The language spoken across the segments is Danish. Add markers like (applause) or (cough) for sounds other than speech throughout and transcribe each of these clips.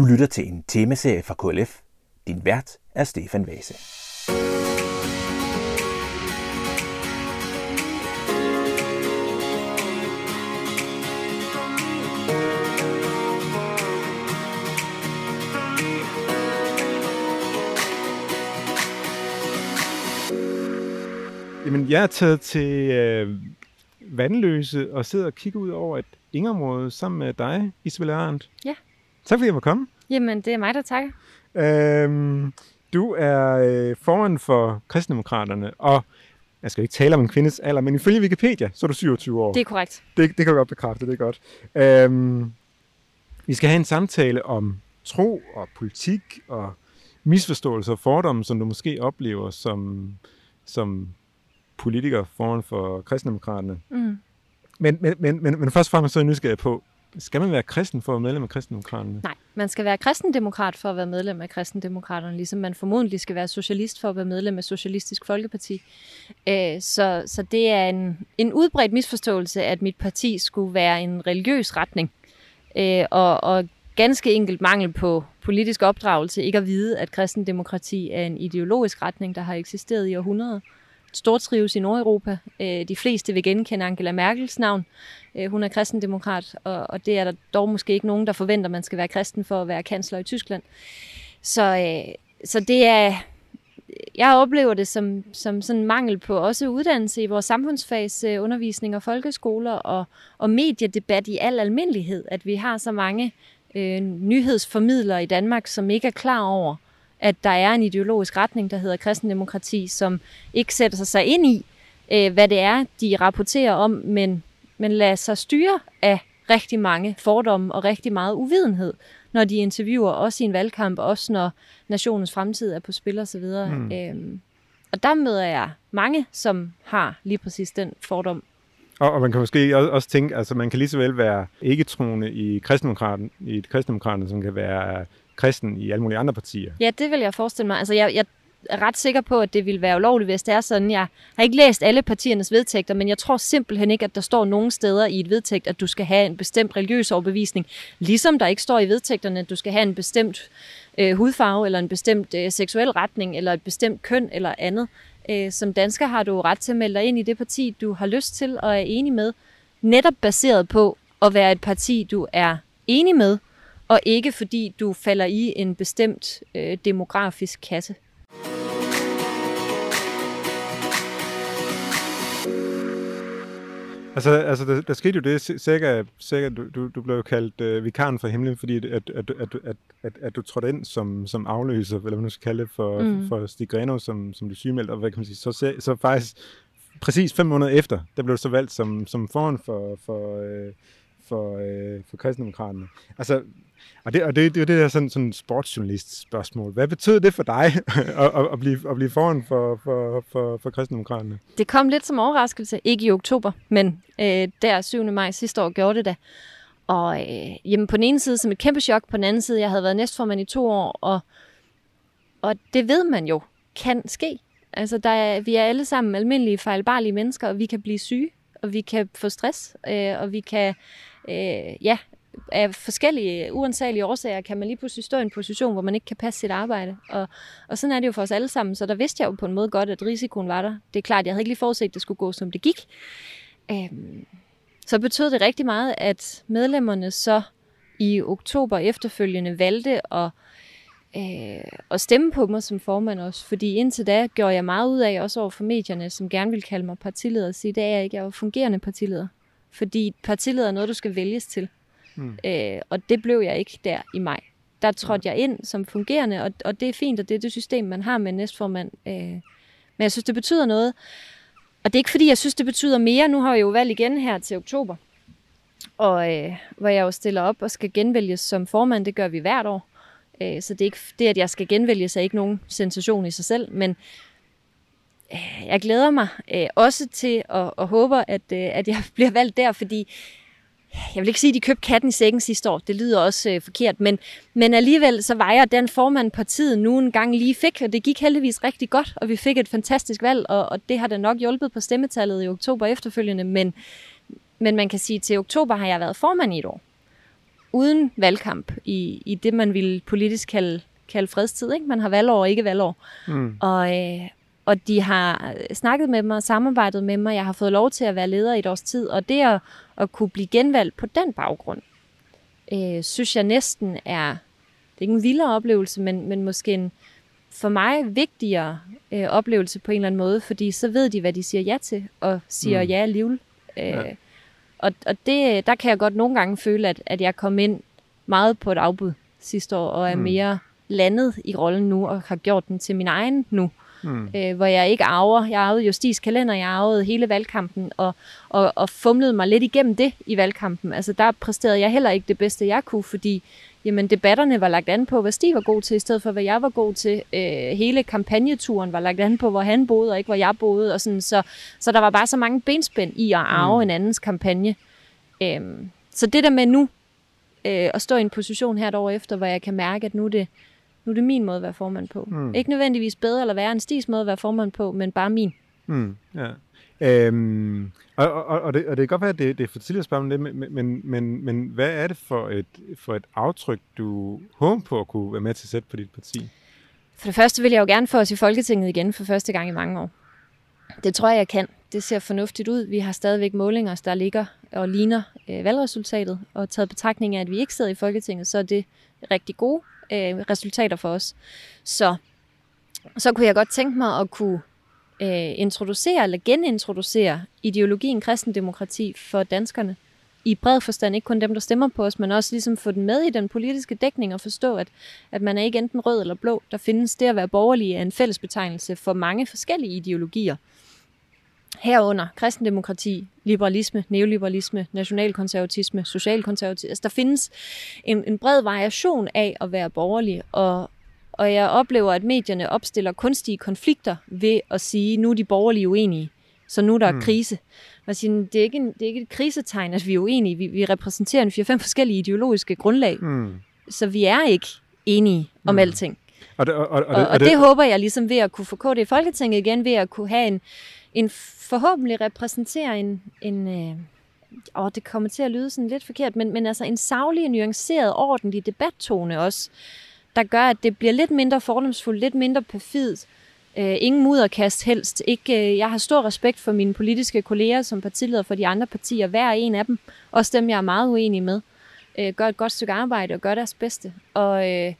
Du lytter til en temaserie fra KLF. Din vært er Stefan Vase. Jamen, jeg er taget til øh, Vandløse og sidder og kigger ud over et ingerområde sammen med dig, Isabel Arendt. Ja. Tak fordi jeg var komme. Jamen, det er mig, der takker. Øhm, du er øh, formand for Kristendemokraterne, og jeg skal ikke tale om en kvindes alder, men ifølge Wikipedia, så er du 27 år. Det er korrekt. det, det kan jeg godt bekræfte, det er godt. Øhm, vi skal have en samtale om tro og politik og misforståelser og fordomme, som du måske oplever som, som politiker foran for kristendemokraterne. Mm. Men, men, men, men, men først og fremmest så er jeg nysgerrig på, skal man være kristen for at være medlem af kristendemokraterne? Nej, man skal være kristendemokrat for at være medlem af kristendemokraterne, ligesom man formodentlig skal være socialist for at være medlem af Socialistisk Folkeparti. Øh, så, så det er en, en udbredt misforståelse, at mit parti skulle være en religiøs retning. Øh, og, og ganske enkelt mangel på politisk opdragelse, ikke at vide, at kristendemokrati er en ideologisk retning, der har eksisteret i århundreder. Stortrives i Nordeuropa. Øh, de fleste vil genkende Angela Merkels navn. Øh, hun er kristendemokrat, og, og det er der dog måske ikke nogen, der forventer, at man skal være kristen for at være kansler i Tyskland. Så, øh, så det er, jeg oplever det som, som sådan mangel på også uddannelse i vores samfundsfags undervisning og folkeskoler og, og mediedebat i al almindelighed, at vi har så mange øh, nyhedsformidlere i Danmark, som ikke er klar over, at der er en ideologisk retning, der hedder kristendemokrati, som ikke sætter sig ind i, øh, hvad det er, de rapporterer om, men, men lader sig styre af rigtig mange fordomme og rigtig meget uvidenhed, når de interviewer, også i en valgkamp, også når nationens fremtid er på spil og så videre. Mm. Øhm, og der møder jeg mange, som har lige præcis den fordom. Og, og man kan måske også, tænke, altså man kan lige så vel være ikke-troende i kristendemokraten, i et kristendemokraterne, som kan være kristen i alle mulige andre partier. Ja, det vil jeg forestille mig. Altså, jeg, jeg er ret sikker på, at det ville være ulovligt, hvis det er sådan. Jeg har ikke læst alle partiernes vedtægter, men jeg tror simpelthen ikke, at der står nogen steder i et vedtægt, at du skal have en bestemt religiøs overbevisning. Ligesom der ikke står i vedtægterne, at du skal have en bestemt øh, hudfarve, eller en bestemt øh, seksuel retning, eller et bestemt køn, eller andet. Øh, som dansker har du ret til at melde dig ind i det parti, du har lyst til og er enig med. Netop baseret på at være et parti, du er enig med, og ikke fordi du falder i en bestemt øh, demografisk kasse. Altså, altså der, der skete jo det, sikkert, sikkert du, du, du blev jo kaldt øh, vikaren for himlen, fordi at, at, at, at, at, at, at du trådte ind som, som afløser, eller hvad man skal kalde det, for, mm. for Stig Greno, som, som du sygemeldte, og hvad kan man sige, så, så faktisk præcis fem måneder efter, der blev du så valgt som, som foran for, for, øh, for, øh, for kristendemokraterne. Altså, og det, og det, det, det der sådan, sådan sportsjournalist spørgsmål. Hvad betød det for dig (laughs) at, at, at, blive, at blive foran for, for, for, for kristendemokraterne? Det kom lidt som overraskelse, ikke i oktober, men øh, der 7. maj sidste år gjorde det da. Og øh, jamen, på den ene side som et kæmpe chok, på den anden side, jeg havde været næstformand i to år, og, og det ved man jo kan ske. Altså, der er, vi er alle sammen almindelige fejlbarlige mennesker, og vi kan blive syge, og vi kan få stress, øh, og vi kan øh, ja, af forskellige uansagelige årsager kan man lige pludselig stå i en position, hvor man ikke kan passe sit arbejde. Og, og sådan er det jo for os alle sammen, så der vidste jeg jo på en måde godt, at risikoen var der. Det er klart, jeg havde ikke lige forudset, at det skulle gå, som det gik. Øhm, så betød det rigtig meget, at medlemmerne så i oktober efterfølgende valgte at, øh, at stemme på mig som formand også. Fordi indtil da gjorde jeg meget ud af, også over for medierne, som gerne ville kalde mig partileder, at sige, det er jeg ikke, jeg var fungerende partileder. Fordi partileder er noget, du skal vælges til. Mm. Øh, og det blev jeg ikke der i maj. Der trådte jeg ind som fungerende, og, og det er fint, og det er det system, man har med næstformand. Øh, men jeg synes, det betyder noget. Og det er ikke fordi, jeg synes, det betyder mere. Nu har jeg jo valg igen her til oktober, og øh, hvor jeg jo stiller op og skal genvælges som formand. Det gør vi hvert år. Øh, så det er ikke det, at jeg skal genvælges, er ikke nogen sensation i sig selv, men øh, jeg glæder mig øh, også til og, og håber, at, øh, at jeg (laughs) bliver valgt der, fordi jeg vil ikke sige, at de købte katten i sækken sidste år. Det lyder også øh, forkert. Men, men alligevel så vejer den formand partiet nu en gang lige fik, og det gik heldigvis rigtig godt, og vi fik et fantastisk valg, og, og det har da nok hjulpet på stemmetallet i oktober efterfølgende. Men, men man kan sige, at til oktober har jeg været formand i et år. uden valgkamp i, i det, man ville politisk kalde, kalde fredstid. Ikke? Man har valgår og ikke valgår. Mm. Og, øh, og de har snakket med mig og samarbejdet med mig. Jeg har fået lov til at være leder i et års tid, og det at, at kunne blive genvalgt på den baggrund, øh, synes jeg næsten er, det er ikke en vildere oplevelse, men, men måske en for mig vigtigere øh, oplevelse på en eller anden måde, fordi så ved de, hvad de siger ja til, og siger mm. ja alligevel. Øh, ja. Og, og det, der kan jeg godt nogle gange føle, at, at jeg kom ind meget på et afbud sidste år, og er mm. mere landet i rollen nu, og har gjort den til min egen nu. Mm. Øh, hvor jeg ikke arver. Jeg arvede Justis kalender, jeg arvede hele valgkampen, og, og, og fumlede mig lidt igennem det i valgkampen. Altså der præsterede jeg heller ikke det bedste, jeg kunne, fordi jamen, debatterne var lagt an på, hvad Stig var god til, i stedet for, hvad jeg var god til. Øh, hele kampagneturen var lagt an på, hvor han boede, og ikke hvor jeg boede. Og sådan, så, så der var bare så mange benspænd i at arve mm. en andens kampagne. Øh, så det der med nu, øh, at stå i en position her et år efter, hvor jeg kan mærke, at nu er det, nu er det min måde at være formand på. Mm. Ikke nødvendigvis bedre eller værre end Stigs måde at være formand på, men bare min. Mm, ja. Øhm, og, og, og, det, og det kan godt være, at det, det er for tidligt at spørge om det, men, men, men, men hvad er det for et, for et aftryk, du håber på at kunne være med til at sætte på dit parti? For det første vil jeg jo gerne få os i Folketinget igen for første gang i mange år. Det tror jeg, jeg kan. Det ser fornuftigt ud. Vi har stadigvæk målinger, der ligger og ligner øh, valgresultatet, og taget betragtning af, at vi ikke sidder i Folketinget, så er det rigtig gode øh, resultater for os. Så, så kunne jeg godt tænke mig at kunne øh, introducere eller genintroducere ideologien kristendemokrati for danskerne i bred forstand, ikke kun dem, der stemmer på os, men også ligesom få den med i den politiske dækning og forstå, at, at man er ikke enten rød eller blå. Der findes det at være borgerlig er en fælles betegnelse for mange forskellige ideologier. Herunder kristendemokrati, liberalisme, neoliberalisme, nationalkonservatisme, socialkonservatisme. Altså der findes en, en bred variation af at være borgerlig, og, og jeg oplever, at medierne opstiller kunstige konflikter ved at sige, nu er de borgerlige uenige, så nu er der mm. krise. Og sige, det, er ikke en, det er ikke et krisetegn, at vi er uenige. Vi, vi repræsenterer en 4-5 forskellige ideologiske grundlag. Mm. Så vi er ikke enige om mm. alting. Og det, og, og, og, og, og det, det håber jeg ligesom ved at kunne få KD i Folketinget igen, ved at kunne have en, en forhåbentlig repræsenterer en, en øh, åh, det kommer til at lyde sådan lidt forkert, men, men altså en savlig, nuanceret, ordentlig debattone også, der gør, at det bliver lidt mindre fordomsfuldt, lidt mindre perfidt. Øh, ingen mudderkast helst. Ikke, øh, jeg har stor respekt for mine politiske kolleger som partileder for de andre partier. Hver en af dem, også dem, jeg er meget uenig med, øh, gør et godt stykke arbejde og gør deres bedste. Og øh,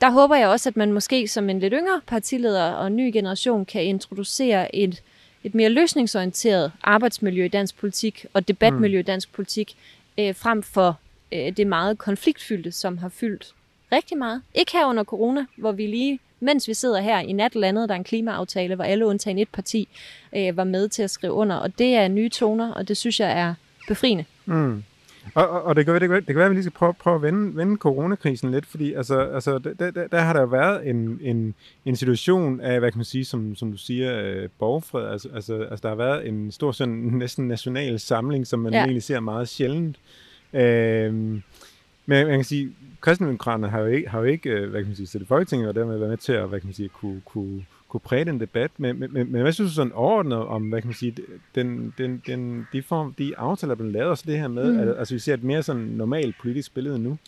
der håber jeg også, at man måske som en lidt yngre partileder og ny generation kan introducere et, et mere løsningsorienteret arbejdsmiljø i dansk politik og debatmiljø i dansk politik, øh, frem for øh, det meget konfliktfyldte, som har fyldt rigtig meget. Ikke her under corona, hvor vi lige, mens vi sidder her i nat landet, der er en klimaaftale, hvor alle undtagen et parti øh, var med til at skrive under. Og det er nye toner, og det synes jeg er befriende. Mm. Og, og, og det, kan, det, kan, det kan være, at vi lige skal prøve, prøve at vende, vende coronakrisen lidt, fordi altså, altså, der, der, der har der jo været en, en, en situation af, hvad kan man sige, som, som du siger, øh, borgerfred. Altså, altså, altså, der har været en stor sådan næsten national samling, som man ja. egentlig ser meget sjældent. Øh, men man kan sige, kristendemokraterne har jo ikke, har jo ikke øh, hvad kan man sige, sætte Folketinget og dermed været med til at hvad kan man sige, kunne, kunne, kunne præge den debat. Men, men, men, men hvad synes du sådan overordnet om, hvad kan man sige, den, den, den, de, form, de aftaler, der er lavet, også det her med, mm. at, altså vi ser et mere sådan normalt politisk billede nu?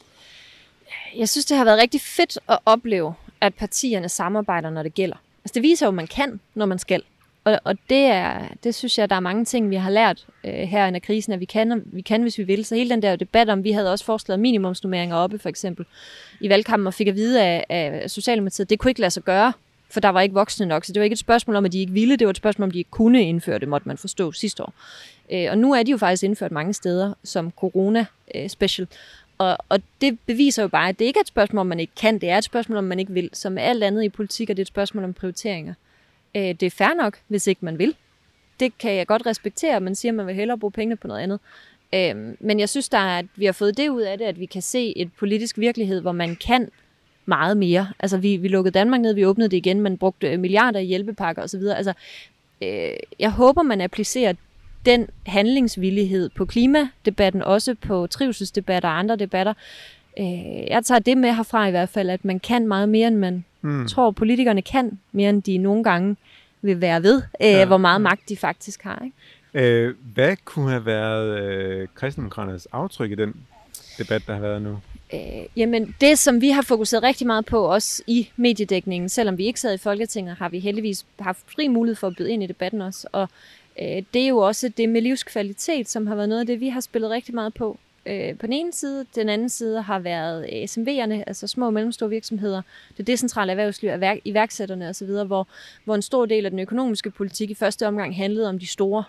Jeg synes, det har været rigtig fedt at opleve, at partierne samarbejder, når det gælder. Altså det viser jo, at man kan, når man skal. Og, og det, er, det synes jeg, der er mange ting, vi har lært øh, her under krisen, at vi kan, vi kan, hvis vi vil. Så hele den der debat om, vi havde også foreslået minimumsnummeringer oppe, for eksempel, i valgkampen, og fik at vide af, af Socialdemokratiet, det kunne ikke lade sig gøre, for der var ikke voksne nok. Så det var ikke et spørgsmål om, at de ikke ville, det var et spørgsmål om, de ikke kunne indføre det, måtte man forstå sidste år. Øh, og nu er de jo faktisk indført mange steder som corona-special. Øh, og, og det beviser jo bare, at det ikke er et spørgsmål, om man ikke kan, det er et spørgsmål, om man ikke vil. Som alt andet i politik, er det et spørgsmål om prioriteringer. Øh, det er fair nok, hvis ikke man vil. Det kan jeg godt respektere, man siger, at man vil hellere bruge pengene på noget andet. Øh, men jeg synes, der er, at vi har fået det ud af det, at vi kan se et politisk virkelighed, hvor man kan meget mere. Altså, vi, vi lukkede Danmark ned, vi åbnede det igen, man brugte milliarder i hjælpepakker osv. Altså, øh, jeg håber, man applicerer den handlingsvillighed på klimadebatten, også på trivselsdebatter og andre debatter. Øh, jeg tager det med herfra i hvert fald, at man kan meget mere, end man mm. tror, politikerne kan, mere end de nogle gange vil være ved, øh, ja. hvor meget magt de faktisk har. Ikke? Øh, hvad kunne have været øh, kristendemokraternes aftryk i den debat, der har været nu? Øh, jamen, det som vi har fokuseret rigtig meget på, også i mediedækningen, selvom vi ikke sad i Folketinget, har vi heldigvis haft fri mulighed for at byde ind i debatten også. Og øh, det er jo også det med livskvalitet, som har været noget af det, vi har spillet rigtig meget på. Øh, på den ene side, den anden side har været øh, SMV'erne, altså små og mellemstore virksomheder, det decentrale erhvervsliv, iværksætterne osv., hvor, hvor en stor del af den økonomiske politik i første omgang handlede om de store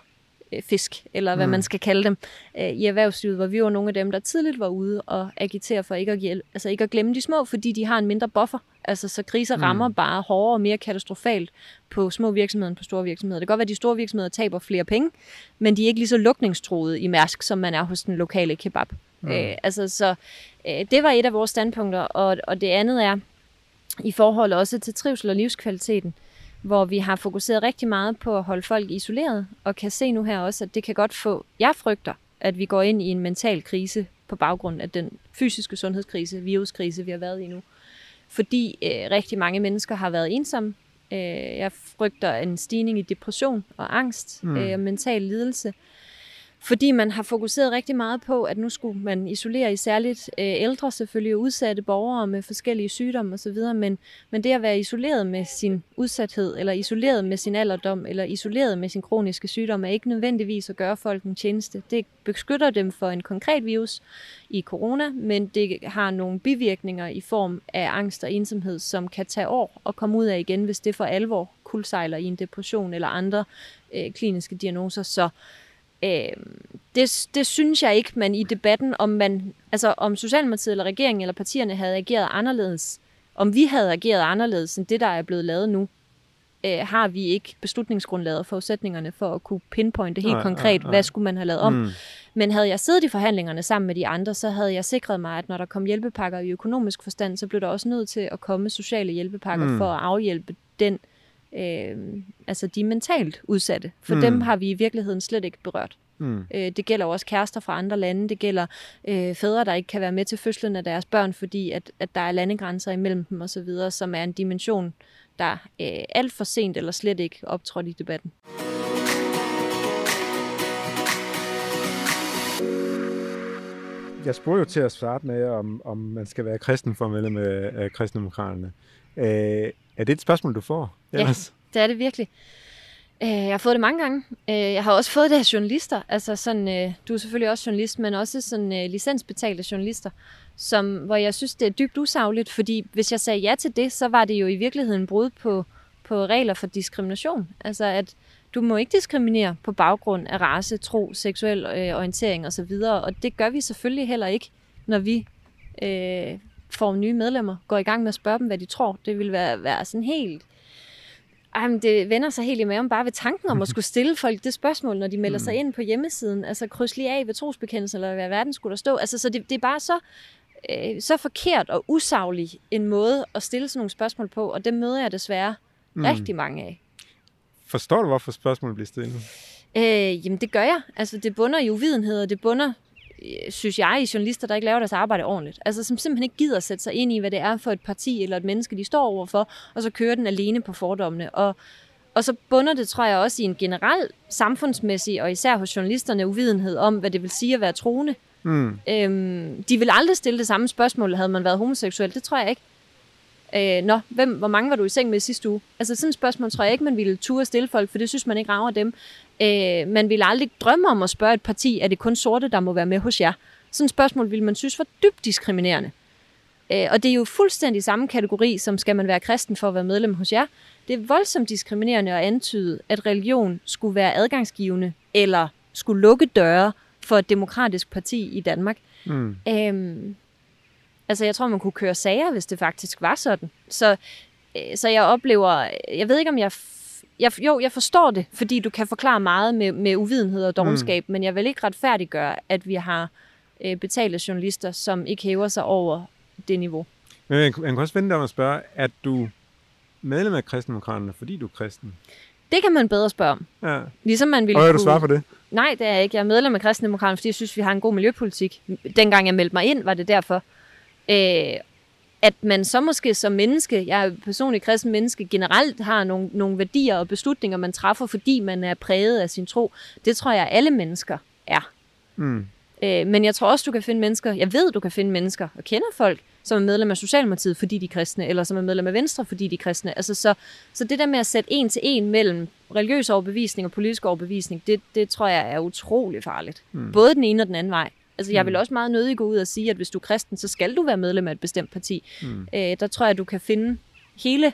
fisk, eller hvad mm. man skal kalde dem, øh, i erhvervslivet, hvor vi var nogle af dem, der tidligt var ude og agitere for ikke at, hjælpe, altså ikke at glemme de små, fordi de har en mindre buffer. Altså, så kriser mm. rammer bare hårdere og mere katastrofalt på små virksomheder end på store virksomheder. Det kan godt være, at de store virksomheder taber flere penge, men de er ikke lige så lukningstroede i Mærsk, som man er hos den lokale kebab. Mm. Øh, altså, så øh, det var et af vores standpunkter, og, og det andet er, i forhold også til trivsel og livskvaliteten, hvor vi har fokuseret rigtig meget på at holde folk isoleret, og kan se nu her også, at det kan godt få, jeg frygter, at vi går ind i en mental krise på baggrund af den fysiske sundhedskrise, viruskrise, vi har været i nu. Fordi øh, rigtig mange mennesker har været ensomme. Øh, jeg frygter en stigning i depression og angst mm. øh, og mental lidelse fordi man har fokuseret rigtig meget på, at nu skulle man isolere i særligt øh, ældre, selvfølgelig udsatte borgere med forskellige sygdomme osv., men, men det at være isoleret med sin udsathed, eller isoleret med sin alderdom, eller isoleret med sin kroniske sygdom, er ikke nødvendigvis at gøre folk en tjeneste. Det beskytter dem for en konkret virus i corona, men det har nogle bivirkninger i form af angst og ensomhed, som kan tage år og komme ud af igen, hvis det for alvor kuldsejler i en depression eller andre øh, kliniske diagnoser. Så Øh, det, det synes jeg ikke, man i debatten, om man, altså om Socialdemokratiet eller regeringen eller partierne havde ageret anderledes, om vi havde ageret anderledes end det, der er blevet lavet nu, øh, har vi ikke beslutningsgrundlaget og forudsætningerne for at kunne pinpointe helt nej, konkret, nej, nej. hvad skulle man have lavet om. Mm. Men havde jeg siddet i forhandlingerne sammen med de andre, så havde jeg sikret mig, at når der kom hjælpepakker i økonomisk forstand, så blev der også nødt til at komme sociale hjælpepakker mm. for at afhjælpe den øh, altså de mentalt udsatte. For mm. dem har vi i virkeligheden slet ikke berørt. Mm. Øh, det gælder også kærester fra andre lande. Det gælder øh, fædre, der ikke kan være med til fødslen af deres børn, fordi at, at der er landegrænser imellem dem osv., som er en dimension, der øh, alt for sent eller slet ikke optrådt i debatten. Jeg spurgte jo til at starte med, om, om man skal være kristen for at medlem af, af kristendemokraterne. Øh, er det et spørgsmål, du får? Ellers? Ja, det er det virkelig. Øh, jeg har fået det mange gange. Øh, jeg har også fået det af journalister. Altså sådan, øh, du er selvfølgelig også journalist, men også sådan licensbetalte journalister, som, hvor jeg synes, det er dybt usagligt, fordi hvis jeg sagde ja til det, så var det jo i virkeligheden brud på, på regler for diskrimination. Altså at du må ikke diskriminere på baggrund af race, tro, seksuel øh, orientering osv., og det gør vi selvfølgelig heller ikke, når vi øh, får nye medlemmer, går i gang med at spørge dem, hvad de tror. Det vil være, være sådan helt... Jamen, det vender sig helt i maven bare ved tanken om at skulle stille folk det spørgsmål, når de melder sig ind på hjemmesiden. Altså, kryds lige af ved trosbekendelsen, eller hvad verden skulle der stå. Altså, så det, det er bare så, øh, så forkert og usaglig en måde at stille sådan nogle spørgsmål på, og det møder jeg desværre mm. rigtig mange af. Forstår du, hvorfor spørgsmålet bliver stillet? Øh, jamen, det gør jeg. Altså, det bunder i uvidenhed, og det bunder synes jeg, i journalister, der ikke laver deres arbejde ordentligt. Altså som simpelthen ikke gider at sætte sig ind i, hvad det er for et parti eller et menneske, de står overfor, og så kører den alene på fordommene. Og, og så bunder det, tror jeg, også i en generel samfundsmæssig, og især hos journalisterne, uvidenhed om, hvad det vil sige at være troende. Mm. Øhm, de vil aldrig stille det samme spørgsmål, havde man været homoseksuel. Det tror jeg ikke. Øh, nå, hvem, hvor mange var du i seng med sidste uge? Altså sådan et spørgsmål tror jeg ikke, man ville turde stille folk, for det synes man ikke rager dem. Øh, man ville aldrig drømme om at spørge et parti, er det kun sorte, der må være med hos jer? Sådan et spørgsmål ville man synes var dybt diskriminerende. Øh, og det er jo fuldstændig samme kategori, som skal man være kristen for at være medlem hos jer. Det er voldsomt diskriminerende at antyde, at religion skulle være adgangsgivende, eller skulle lukke døre for et demokratisk parti i Danmark. Mm. Øhm, altså, jeg tror, man kunne køre sager, hvis det faktisk var sådan. Så, øh, så jeg oplever, jeg ved ikke, om jeg jeg, jo, jeg forstår det, fordi du kan forklare meget med, med uvidenhed og dogenskab, mm. men jeg vil ikke retfærdiggøre, at vi har øh, betalte journalister, som ikke hæver sig over det niveau. Men jeg, jeg kan også vente om at spørge, at du medlem af kristendemokraterne, fordi du er kristen? Det kan man bedre spørge om. Ja. Ligesom man ville og er du svar på det? Nej, det er jeg ikke. Jeg er medlem af kristendemokraterne, fordi jeg synes, vi har en god miljøpolitik. Dengang jeg meldte mig ind, var det derfor. Øh, at man så måske som menneske, jeg er personligt kristen menneske, generelt har nogle, nogle værdier og beslutninger, man træffer, fordi man er præget af sin tro. Det tror jeg, alle mennesker er. Mm. Øh, men jeg tror også, du kan finde mennesker, jeg ved, du kan finde mennesker, og kender folk, som er medlem af Socialdemokratiet, fordi de er kristne, eller som er medlem af Venstre, fordi de er kristne. Altså, så, så det der med at sætte en til en mellem religiøs overbevisning og politisk overbevisning, det, det tror jeg er utrolig farligt. Mm. Både den ene og den anden vej. Altså, jeg vil mm. også meget nødig gå ud og sige, at hvis du er kristen, så skal du være medlem af et bestemt parti. Mm. Øh, der tror jeg, at du kan finde hele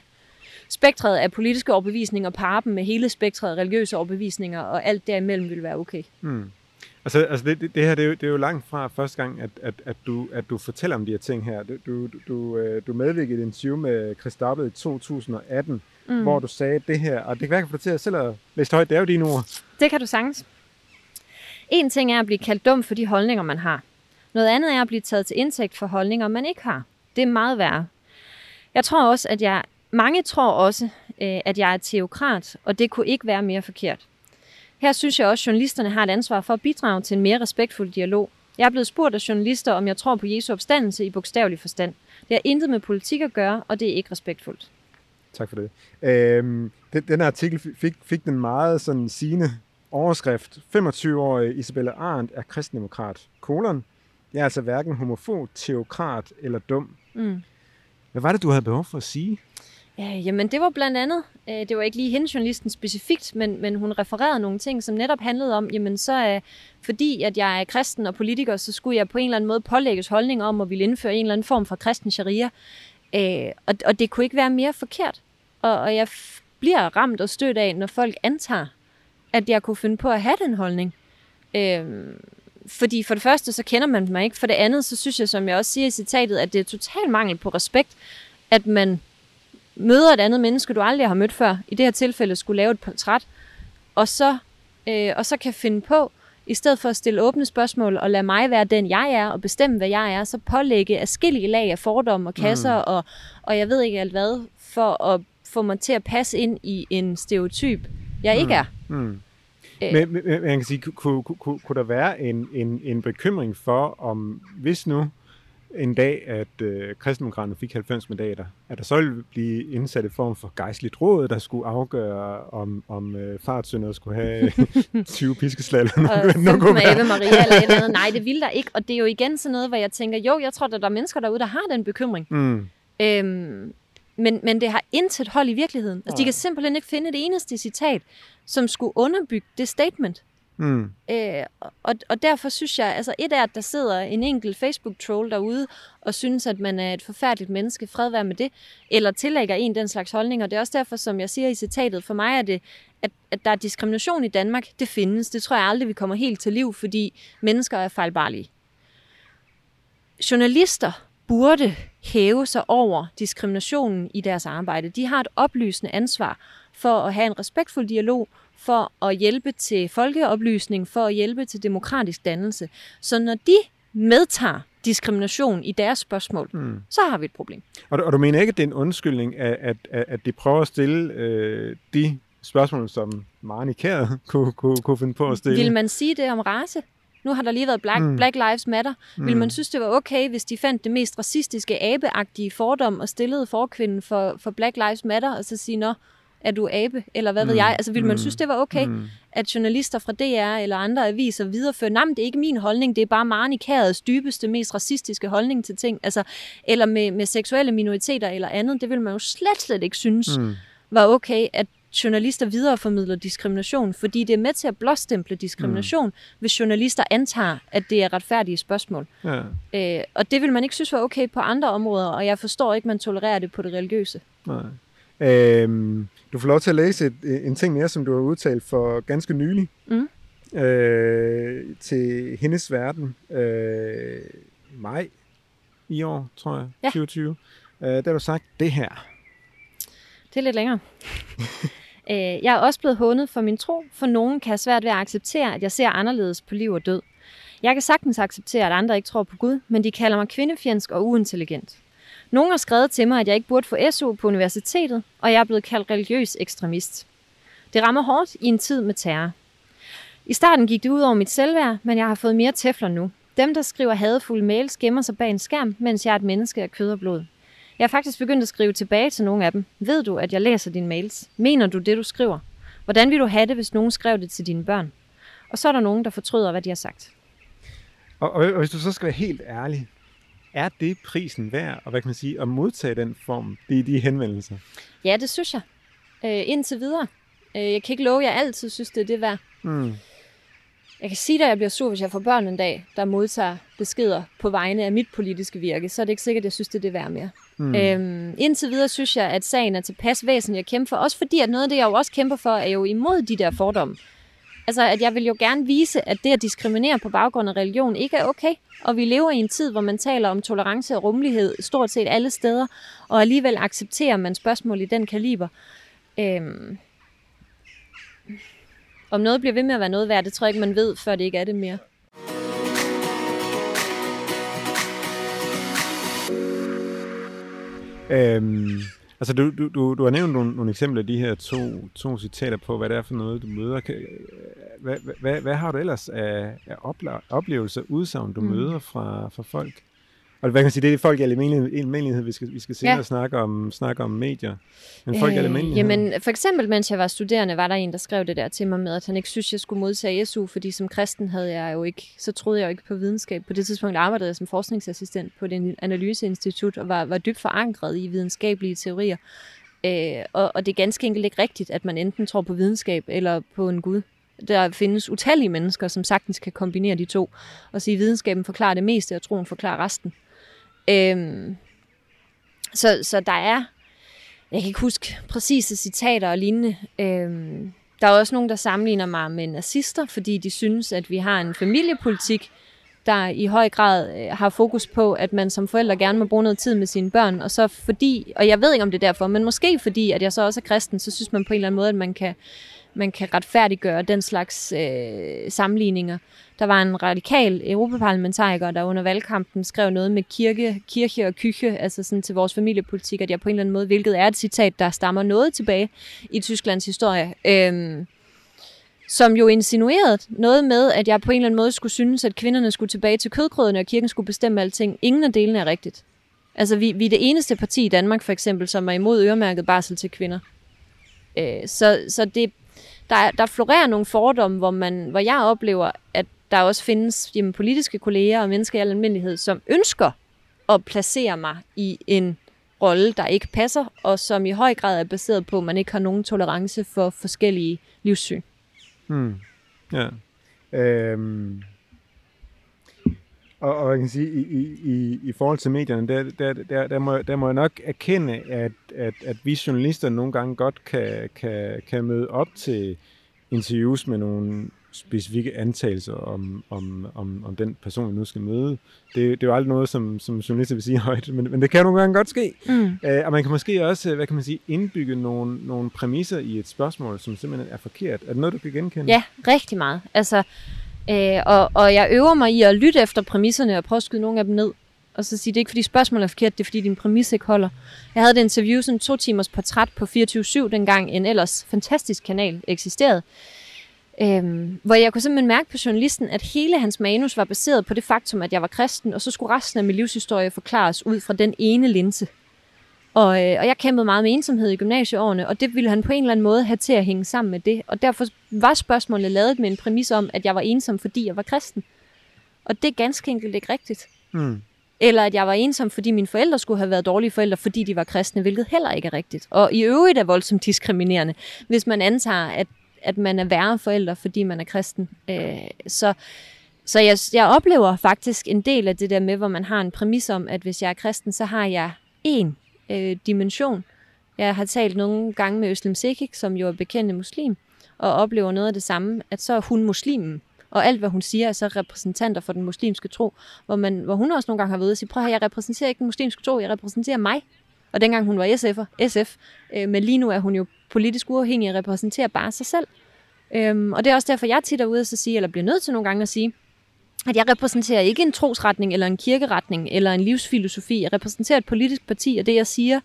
spektret af politiske overbevisninger, parre dem med hele spektret af religiøse overbevisninger, og alt derimellem vil være okay. Mm. Altså, altså det, det, det her, det er, jo, det er jo langt fra første gang, at, at, at, du, at du fortæller om de her ting her. Du, du, du, øh, du medvirkede i et interview med Chris Dabbel i 2018, mm. hvor du sagde det her, og det kan være, at jeg få til at selv at læse højt. Det er jo dine ord. Det kan du sagtens. En ting er at blive kaldt dum for de holdninger, man har. Noget andet er at blive taget til indtægt for holdninger, man ikke har. Det er meget værre. Jeg tror også, at jeg... Mange tror også, øh, at jeg er teokrat, og det kunne ikke være mere forkert. Her synes jeg også, at journalisterne har et ansvar for at bidrage til en mere respektfuld dialog. Jeg er blevet spurgt af journalister, om jeg tror på Jesu opstandelse i bogstavelig forstand. Det har intet med politik at gøre, og det er ikke respektfuldt. Tak for det. Øhm, den, den artikel fik, fik den meget sådan sigende overskrift. 25-årige Isabella Arndt er kristendemokrat. Kolon. Jeg er altså hverken homofob, teokrat eller dum. Mm. Hvad var det, du havde behov for at sige? Ja, jamen det var blandt andet, øh, det var ikke lige hende journalisten specifikt, men, men hun refererede nogle ting, som netop handlede om, jamen så øh, fordi at jeg er kristen og politiker, så skulle jeg på en eller anden måde pålægges holdning om at ville indføre en eller anden form for kristen sharia. Øh, og, og det kunne ikke være mere forkert. Og, og jeg bliver ramt og stødt af, når folk antager, at jeg kunne finde på at have den holdning. Øh, fordi for det første, så kender man mig ikke. For det andet, så synes jeg, som jeg også siger i citatet, at det er total mangel på respekt, at man møder et andet menneske, du aldrig har mødt før, i det her tilfælde skulle lave et portræt, og så, øh, og så kan finde på, i stedet for at stille åbne spørgsmål og lade mig være den, jeg er, og bestemme, hvad jeg er, så pålægge afskillige lag af fordomme og kasser, mm. og, og jeg ved ikke alt hvad, for at få mig til at passe ind i en stereotyp, jeg mm. ikke er. Mm. Øh. Men, men, man kan sige, kunne, kunne, kunne, der være en, en, en bekymring for, om hvis nu en dag, at øh, kristendemokraterne fik 90 mandater, at der så ville blive indsat et form for gejstligt råd, der skulle afgøre, om, om øh, fartsønder skulle have (laughs) 20 piskeslag eller noget. Og med Eva Maria eller et eller andet. Nej, det ville der ikke. Og det er jo igen sådan noget, hvor jeg tænker, jo, jeg tror, at der er mennesker derude, der har den bekymring. Mm. Øhm, men, men det har intet hold i virkeligheden. Altså, de kan simpelthen ikke finde det eneste citat, som skulle underbygge det statement. Mm. Øh, og, og derfor synes jeg, altså et er, at der sidder en enkelt Facebook-troll derude og synes, at man er et forfærdeligt menneske, fred være med det, eller tillægger en den slags holdning, og det er også derfor, som jeg siger i citatet, for mig er det, at, at der er diskrimination i Danmark, det findes. Det tror jeg aldrig, vi kommer helt til liv, fordi mennesker er fejlbarlige. Journalister burde hæve sig over diskriminationen i deres arbejde. De har et oplysende ansvar for at have en respektfuld dialog, for at hjælpe til folkeoplysning, for at hjælpe til demokratisk dannelse. Så når de medtager diskrimination i deres spørgsmål, mm. så har vi et problem. Og du, og du mener ikke, at det er en undskyldning, at, at, at de prøver at stille øh, de spørgsmål, som Marnie Kjær (laughs) kunne, kunne, kunne finde på at stille? Vil man sige det om race? Nu har der lige været Black, mm. Black Lives Matter. Mm. Vil man synes, det var okay, hvis de fandt det mest racistiske, abeagtige fordom og stillede forkvinden for, for Black Lives Matter, og så sige, nå, er du abe, eller hvad mm. ved jeg? Altså, vil man mm. synes, det var okay, mm. at journalister fra DR eller andre aviser viderefører, nej, det er ikke min holdning, det er bare Marni Kærets dybeste, mest racistiske holdning til ting, altså, eller med, med seksuelle minoriteter eller andet, det vil man jo slet, slet ikke synes mm. var okay, at journalister videreformidler diskrimination, fordi det er med til at blåstemple diskrimination, mm. hvis journalister antager, at det er retfærdige spørgsmål. Ja. Øh, og det vil man ikke synes var okay på andre områder, og jeg forstår ikke, man tolererer det på det religiøse. Nej. Øhm, du får lov til at læse et, en ting mere, som du har udtalt for ganske nylig mm. øh, til Hendes Verden. Øh, maj i år, tror jeg, ja. 2020. Øh, der har du sagt det her. Det er lidt længere. (laughs) øh, jeg er også blevet hundet for min tro, for nogen kan have svært ved at acceptere, at jeg ser anderledes på liv og død. Jeg kan sagtens acceptere, at andre ikke tror på Gud, men de kalder mig kvindefjendsk og uintelligent. Nogen har skrevet til mig, at jeg ikke burde få SU på universitetet, og jeg er blevet kaldt religiøs ekstremist. Det rammer hårdt i en tid med terror. I starten gik det ud over mit selvværd, men jeg har fået mere tæfler nu. Dem, der skriver hadefulde mails, gemmer sig bag en skærm, mens jeg er et menneske af kød og blod. Jeg har faktisk begyndt at skrive tilbage til nogle af dem. Ved du, at jeg læser dine mails? Mener du det, du skriver? Hvordan vil du have det, hvis nogen skrev det til dine børn? Og så er der nogen, der fortryder, hvad de har sagt. Og, og, og hvis du så skal være helt ærlig, er det prisen værd, og hvad kan man sige, at modtage den form, de, de henvendelser? Ja, det synes jeg. Øh, indtil videre. Øh, jeg kan ikke love, at jeg altid synes, det er det værd. Mm. Jeg kan sige dig, at jeg bliver sur, hvis jeg får børn en dag, der modtager beskeder på vegne af mit politiske virke, så er det ikke sikkert, at jeg synes, det er det værd mere. Mm. Øhm, indtil videre synes jeg, at sagen er tilpas væsentlig at kæmpe for. Også fordi, at noget af det, jeg jo også kæmper for, er jo imod de der fordomme. Altså, at jeg vil jo gerne vise, at det at diskriminere på baggrund af religion ikke er okay. Og vi lever i en tid, hvor man taler om tolerance og rummelighed stort set alle steder, og alligevel accepterer man spørgsmål i den kaliber. Øhm, om noget bliver ved med at være noget værd, det tror jeg ikke, man ved, før det ikke er det mere. Øhm, altså, du, du, du, du har nævnt nogle, nogle eksempler af de her to, to citater på, hvad det er for noget, du møder. Hvad, hvad, hvad har du ellers af, af oplevelser, udsagn, du mm. møder fra, fra folk? Og hvad kan man sige, det er folk i almindelighed, vi skal, vi skal senere ja. snakke, om, snakke om medier. Men folk øh, i almindelighed. Jamen, for eksempel, mens jeg var studerende, var der en, der skrev det der til mig med, at han ikke synes, jeg skulle modtage SU, fordi som kristen havde jeg jo ikke, så troede jeg jo ikke på videnskab. På det tidspunkt arbejdede jeg som forskningsassistent på det analyseinstitut, og var, var dybt forankret i videnskabelige teorier. Øh, og, og det er ganske enkelt ikke rigtigt, at man enten tror på videnskab eller på en Gud. Der findes utallige mennesker, som sagtens kan kombinere de to, og sige, at videnskaben forklarer det meste, og troen forklarer resten. Øhm, så, så der er, jeg kan ikke huske præcise citater og lignende. Øhm, der er også nogen, der sammenligner mig med nazister, fordi de synes, at vi har en familiepolitik, der i høj grad øh, har fokus på, at man som forælder gerne må bruge noget tid med sine børn, og så fordi, og jeg ved ikke om det er derfor, men måske fordi, at jeg så også er kristen, så synes man på en eller anden måde, at man kan, man kan retfærdiggøre den slags øh, sammenligninger. Der var en radikal europaparlamentariker, der under valgkampen skrev noget med kirke, kirke og kyche, altså sådan til vores familiepolitik, at jeg på en eller anden måde, hvilket er et citat, der stammer noget tilbage i Tysklands historie, Øh, som jo insinuerede noget med, at jeg på en eller anden måde skulle synes, at kvinderne skulle tilbage til kødgrødene, og kirken skulle bestemme alting. Ingen af delene er rigtigt. Altså, vi, vi er det eneste parti i Danmark, for eksempel, som er imod øremærket barsel til kvinder. Øh, så så det, der, der florerer nogle fordomme, hvor, man, hvor jeg oplever, at der også findes jamen, politiske kolleger og mennesker i almindelighed, som ønsker at placere mig i en rolle, der ikke passer, og som i høj grad er baseret på, at man ikke har nogen tolerance for forskellige livssyn. Mm. Ja. Øhm. Og, og jeg kan sige, i, i, i forhold til medierne, der, der, der, der, må, der må jeg nok erkende, at, at, at vi journalister nogle gange godt kan, kan, kan møde op til interviews med nogle specifikke antagelser om, om, om, om den person, vi nu skal møde. Det, det er jo aldrig noget, som, som journalister vil sige (laughs) højt, men, men det kan nogle gange godt ske. Mm. Øh, og man kan måske også, hvad kan man sige, indbygge nogle, nogle præmisser i et spørgsmål, som simpelthen er forkert. Er det noget, du kan genkende? Ja, rigtig meget. Altså, øh, og, og jeg øver mig i at lytte efter præmisserne og prøve at skyde nogle af dem ned. Og så sige, det er ikke fordi spørgsmålet er forkert, det er fordi din præmis ikke holder. Jeg havde et interview, sådan to timers portræt på 24-7, dengang en ellers fantastisk kanal eksisterede. Øhm, hvor jeg kunne simpelthen mærke på journalisten, at hele hans manus var baseret på det faktum, at jeg var kristen, og så skulle resten af min livshistorie forklares ud fra den ene linse. Og, øh, og jeg kæmpede meget med ensomhed i gymnasieårene, og det ville han på en eller anden måde have til at hænge sammen med det. Og derfor var spørgsmålet lavet med en præmis om, at jeg var ensom, fordi jeg var kristen. Og det er ganske enkelt ikke rigtigt. Mm. Eller at jeg var ensom, fordi mine forældre skulle have været dårlige forældre, fordi de var kristne, hvilket heller ikke er rigtigt. Og i øvrigt er voldsomt diskriminerende, hvis man antager, at at man er værre forældre, fordi man er kristen. Øh, så så jeg, jeg oplever faktisk en del af det der med, hvor man har en præmis om, at hvis jeg er kristen, så har jeg én øh, dimension. Jeg har talt nogle gange med Øslem Sekik, som jo er bekendte muslim, og oplever noget af det samme, at så er hun muslimen. Og alt, hvad hun siger, er så repræsentanter for den muslimske tro, hvor, man, hvor hun også nogle gange har været ude og sige, prøv at jeg repræsenterer ikke den muslimske tro, jeg repræsenterer mig. Og dengang hun var SF'er, SF, øh, men lige nu er hun jo politisk uafhængig og repræsenterer bare sig selv. Øhm, og det er også derfor, jeg tit er ude at sige, eller bliver nødt til nogle gange at sige, at jeg repræsenterer ikke en trosretning, eller en kirkeretning, eller en livsfilosofi. Jeg repræsenterer et politisk parti, og det jeg siger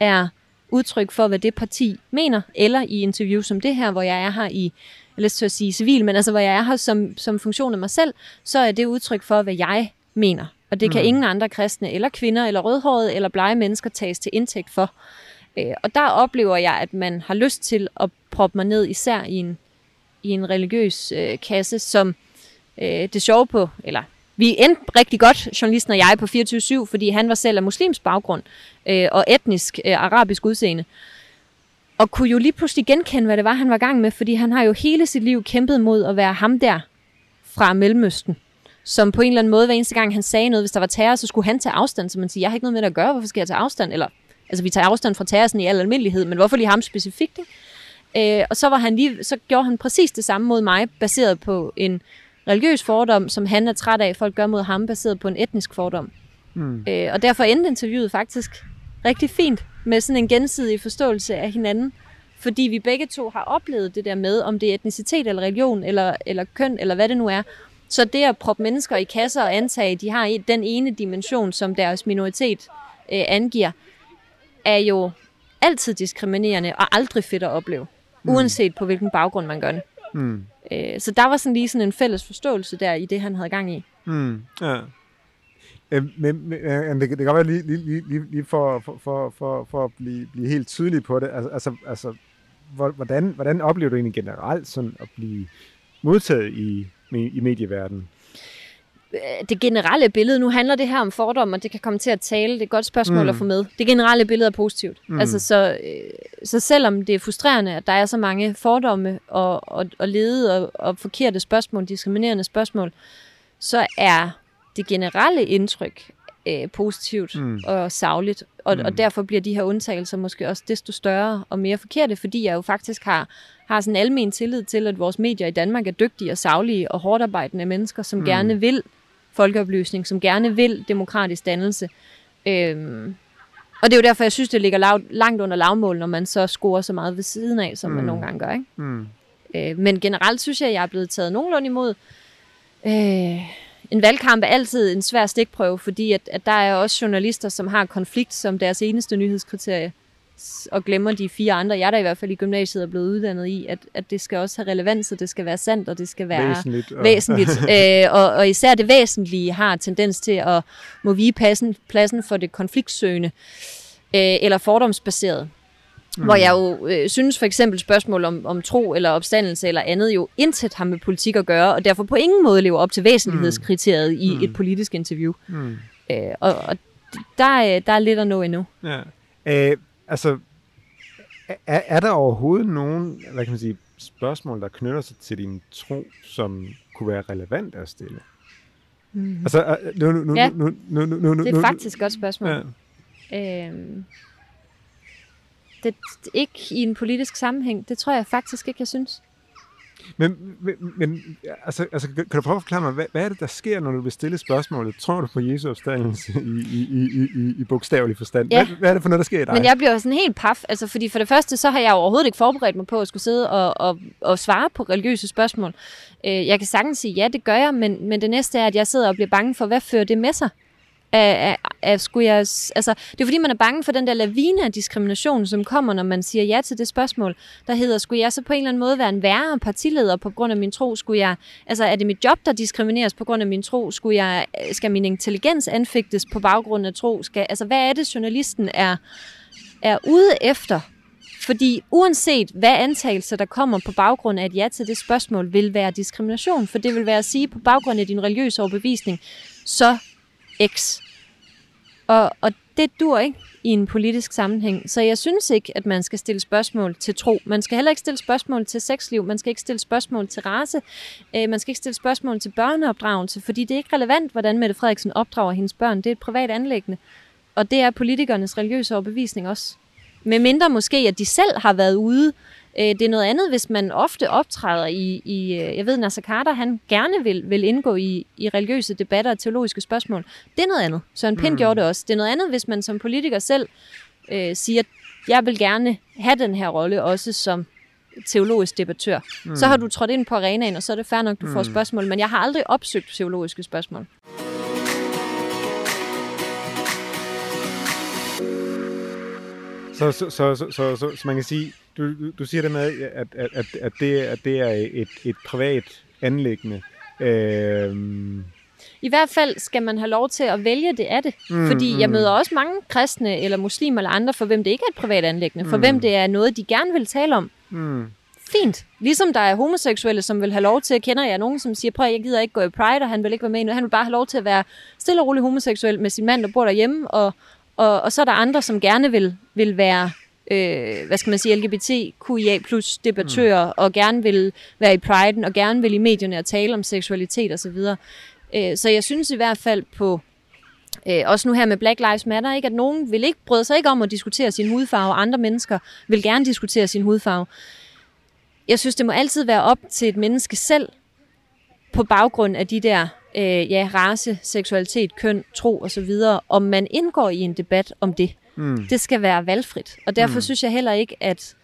er udtryk for, hvad det parti mener, eller i interview som det her, hvor jeg er her i, jeg lyst til at sige civil, men altså hvor jeg er her som, som funktion af mig selv, så er det udtryk for, hvad jeg mener. Og det kan mm. ingen andre kristne, eller kvinder, eller rødhårede, eller blege mennesker tages til indtægt for. Øh, og der oplever jeg, at man har lyst til at proppe mig ned, især i en, i en religiøs øh, kasse, som øh, det sjove på, eller vi endte rigtig godt, journalisten og jeg, på 24-7, fordi han var selv af muslimsk baggrund øh, og etnisk øh, arabisk udseende. Og kunne jo lige pludselig genkende, hvad det var, han var gang med, fordi han har jo hele sit liv kæmpet mod at være ham der fra Mellemøsten, som på en eller anden måde, hver eneste gang han sagde noget, hvis der var terror, så skulle han tage afstand, så man siger, jeg har ikke noget med det at gøre, hvorfor skal jeg tage afstand? Eller, altså vi tager afstand fra terror sådan i al almindelighed, men hvorfor lige ham specifikt? Ikke? Øh, og så, var han lige, så gjorde han præcis det samme mod mig, baseret på en religiøs fordom, som han er træt af, folk gør mod ham, baseret på en etnisk fordom. Mm. Øh, og derfor endte interviewet faktisk rigtig fint med sådan en gensidig forståelse af hinanden, fordi vi begge to har oplevet det der med, om det er etnicitet eller religion eller, eller køn eller hvad det nu er. Så det at proppe mennesker i kasser og antage, at de har den ene dimension, som deres minoritet øh, angiver, er jo altid diskriminerende og aldrig fedt at opleve, mm. uanset på hvilken baggrund man gør det. Mm. Øh, så der var sådan lige sådan en fælles forståelse der i det, han havde gang i. Mm. Ja. Øh, men, men det, det kan godt være lige, lige, lige, lige for, for, for, for, for at blive, blive helt tydelig på det. Altså, altså, altså hvordan, hvordan oplever du egentlig generelt sådan at blive modtaget i, i medieverdenen? det generelle billede, nu handler det her om fordomme, og det kan komme til at tale, det er et godt spørgsmål mm. at få med. Det generelle billede er positivt. Mm. Altså, så, øh, så selvom det er frustrerende, at der er så mange fordomme og, og, og lede og, og forkerte spørgsmål, diskriminerende spørgsmål, så er det generelle indtryk øh, positivt mm. og savligt. Og, mm. og derfor bliver de her undtagelser måske også desto større og mere forkerte, fordi jeg jo faktisk har, har sådan en almen tillid til, at vores medier i Danmark er dygtige og savlige og hårdt arbejdende mennesker, som mm. gerne vil folkeoplysning, som gerne vil demokratisk dannelse. Øhm, og det er jo derfor, jeg synes, det ligger lav, langt under lavmål, når man så scorer så meget ved siden af, som mm. man nogle gange gør. Ikke? Mm. Øh, men generelt synes jeg, at jeg er blevet taget nogenlunde imod. Øh, en valgkamp er altid en svær stikprøve, fordi at, at der er også journalister, som har konflikt som deres eneste nyhedskriterie og glemmer de fire andre, jeg der i hvert fald i gymnasiet er blevet uddannet i, at, at det skal også have relevans, og det skal være sandt, og det skal være væsentligt. Og, væsentligt. (laughs) øh, og, og især det væsentlige har tendens til at må vige pladsen, pladsen for det konfliktsøgende øh, eller fordomsbaseret. Mm. Hvor jeg jo øh, synes for eksempel spørgsmål om, om tro eller opstandelse eller andet jo intet har med politik at gøre, og derfor på ingen måde lever op til væsentlighedskriteriet mm. i mm. et politisk interview. Mm. Øh, og og der, der er lidt at nå endnu. Ja. Øh, Altså, er, er der overhovedet nogen hvad kan man sige, spørgsmål, der knytter sig til din tro, som kunne være relevant at stille? Mm. Altså, nu, nu, nu, ja, nu, nu, nu, nu, det er faktisk et godt spørgsmål. Ja. Øhm, det, ikke i en politisk sammenhæng. Det tror jeg faktisk ikke, jeg synes. Men, men, men altså, altså, kan du prøve at forklare mig, hvad, hvad er det, der sker, når du vil stille spørgsmålet? Tror du på Jesu opstandelse i, i, i, i, i bogstavelig forstand? Ja. Hvad, hvad er det for noget, der sker i dig? Men jeg bliver sådan helt paf, altså, fordi for det første, så har jeg overhovedet ikke forberedt mig på at skulle sidde og, og, og svare på religiøse spørgsmål. Øh, jeg kan sagtens sige, ja, det gør jeg, men, men det næste er, at jeg sidder og bliver bange for, hvad fører det med sig? Af, af, af skulle jeg, altså, det er fordi, man er bange for den der lavine af diskrimination, som kommer, når man siger ja til det spørgsmål, der hedder, skulle jeg så på en eller anden måde være en værre partileder på grund af min tro? Skulle jeg, altså, er det mit job, der diskrimineres på grund af min tro? Skulle jeg, øh, skal min intelligens anfægtes på baggrund af tro? Skal, altså, hvad er det, journalisten er, er ude efter? Fordi uanset hvad antagelse, der kommer på baggrund af et ja til det spørgsmål, vil være diskrimination. For det vil være at sige, på baggrund af din religiøse overbevisning, så X. Og, og det dur ikke i en politisk sammenhæng. Så jeg synes ikke, at man skal stille spørgsmål til tro. Man skal heller ikke stille spørgsmål til sexliv. Man skal ikke stille spørgsmål til race. Øh, man skal ikke stille spørgsmål til børneopdragelse, fordi det er ikke relevant, hvordan Mette Frederiksen opdrager hendes børn. Det er et privat anlæggende. Og det er politikernes religiøse overbevisning også. Med mindre måske, at de selv har været ude Øh, det er noget andet, hvis man ofte optræder i, i øh, jeg ved, Nasser Carter, han gerne vil, vil indgå i, i religiøse debatter og teologiske spørgsmål. Det er noget andet. Søren Pind mm. gjorde det også. Det er noget andet, hvis man som politiker selv øh, siger, at jeg vil gerne have den her rolle også som teologisk debattør. Mm. Så har du trådt ind på arenaen, og så er det fair nok, du mm. får spørgsmål. Men jeg har aldrig opsøgt teologiske spørgsmål. Så, så, så, så, så, så, så man kan sige, du, du, du siger det med, at, at, at, at, det, at det er et, et privat anlæggende. Øhm. I hvert fald skal man have lov til at vælge det af det. Mm, Fordi mm. jeg møder også mange kristne eller muslimer eller andre, for hvem det ikke er et privat anlæggende. For mm. hvem det er noget, de gerne vil tale om. Mm. fint. Ligesom der er homoseksuelle, som vil have lov til, at kender jeg nogen, som siger, prøv jeg gider ikke gå i Pride, og han vil ikke være med endnu. Han vil bare have lov til at være stille og rolig homoseksuel med sin mand, der bor derhjemme, og, og, og så er der andre, som gerne vil, vil være øh, hvad skal man sige, LGBTQIA plus debattører, mm. og gerne vil være i Pride'en, og gerne vil i medierne og tale om seksualitet osv. Så, øh, så jeg synes i hvert fald på, øh, også nu her med Black Lives Matter, ikke, at nogen vil ikke bryde sig ikke om at diskutere sin hudfarve, og andre mennesker vil gerne diskutere sin hudfarve. Jeg synes, det må altid være op til et menneske selv, på baggrund af de der øh, ja, race, seksualitet, køn, tro osv., om man indgår i en debat om det. Mm. Det skal være valgfrit. Og derfor mm. synes jeg heller ikke, at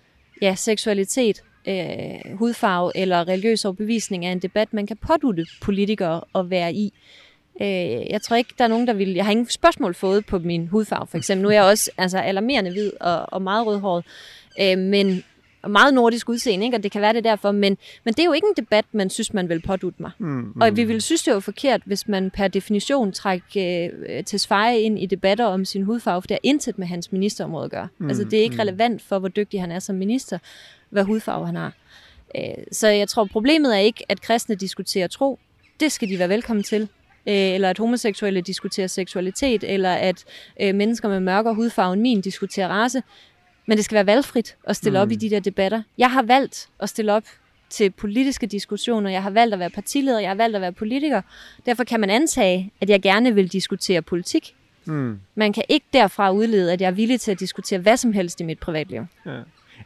ja, seksualitet, øh, hudfarve eller religiøs overbevisning er en debat, man kan pådutte politikere at være i. Øh, jeg tror ikke, der er nogen, der vil... Jeg har ingen spørgsmål fået på min hudfarve, for eksempel. Nu er jeg også altså, alarmerende hvid og, og meget rødhåret. Øh, men meget nordisk udseende, ikke? og det kan være det derfor, men, men det er jo ikke en debat, man synes, man vil pådute mig. Mm, mm. Og vi vil synes, det er jo forkert, hvis man per definition trækker øh, til Sveje ind i debatter om sin hudfarve, for det har intet med hans ministerområde at gøre. Mm, altså det er ikke mm. relevant for, hvor dygtig han er som minister, hvad hudfarve han har. Øh, så jeg tror, problemet er ikke, at kristne diskuterer tro. Det skal de være velkommen til øh, eller at homoseksuelle diskuterer seksualitet, eller at øh, mennesker med mørkere hudfarve end min diskuterer race. Men det skal være valgfrit at stille mm. op i mm. de der debatter. Jeg har valgt at stille op til politiske diskussioner. Jeg har valgt at være partileder. Jeg har valgt at være politiker. Derfor kan man antage, at jeg gerne vil diskutere politik. Mm. Man kan ikke derfra udlede, at jeg er villig til at diskutere hvad som helst i mit privatliv. Ja. Er,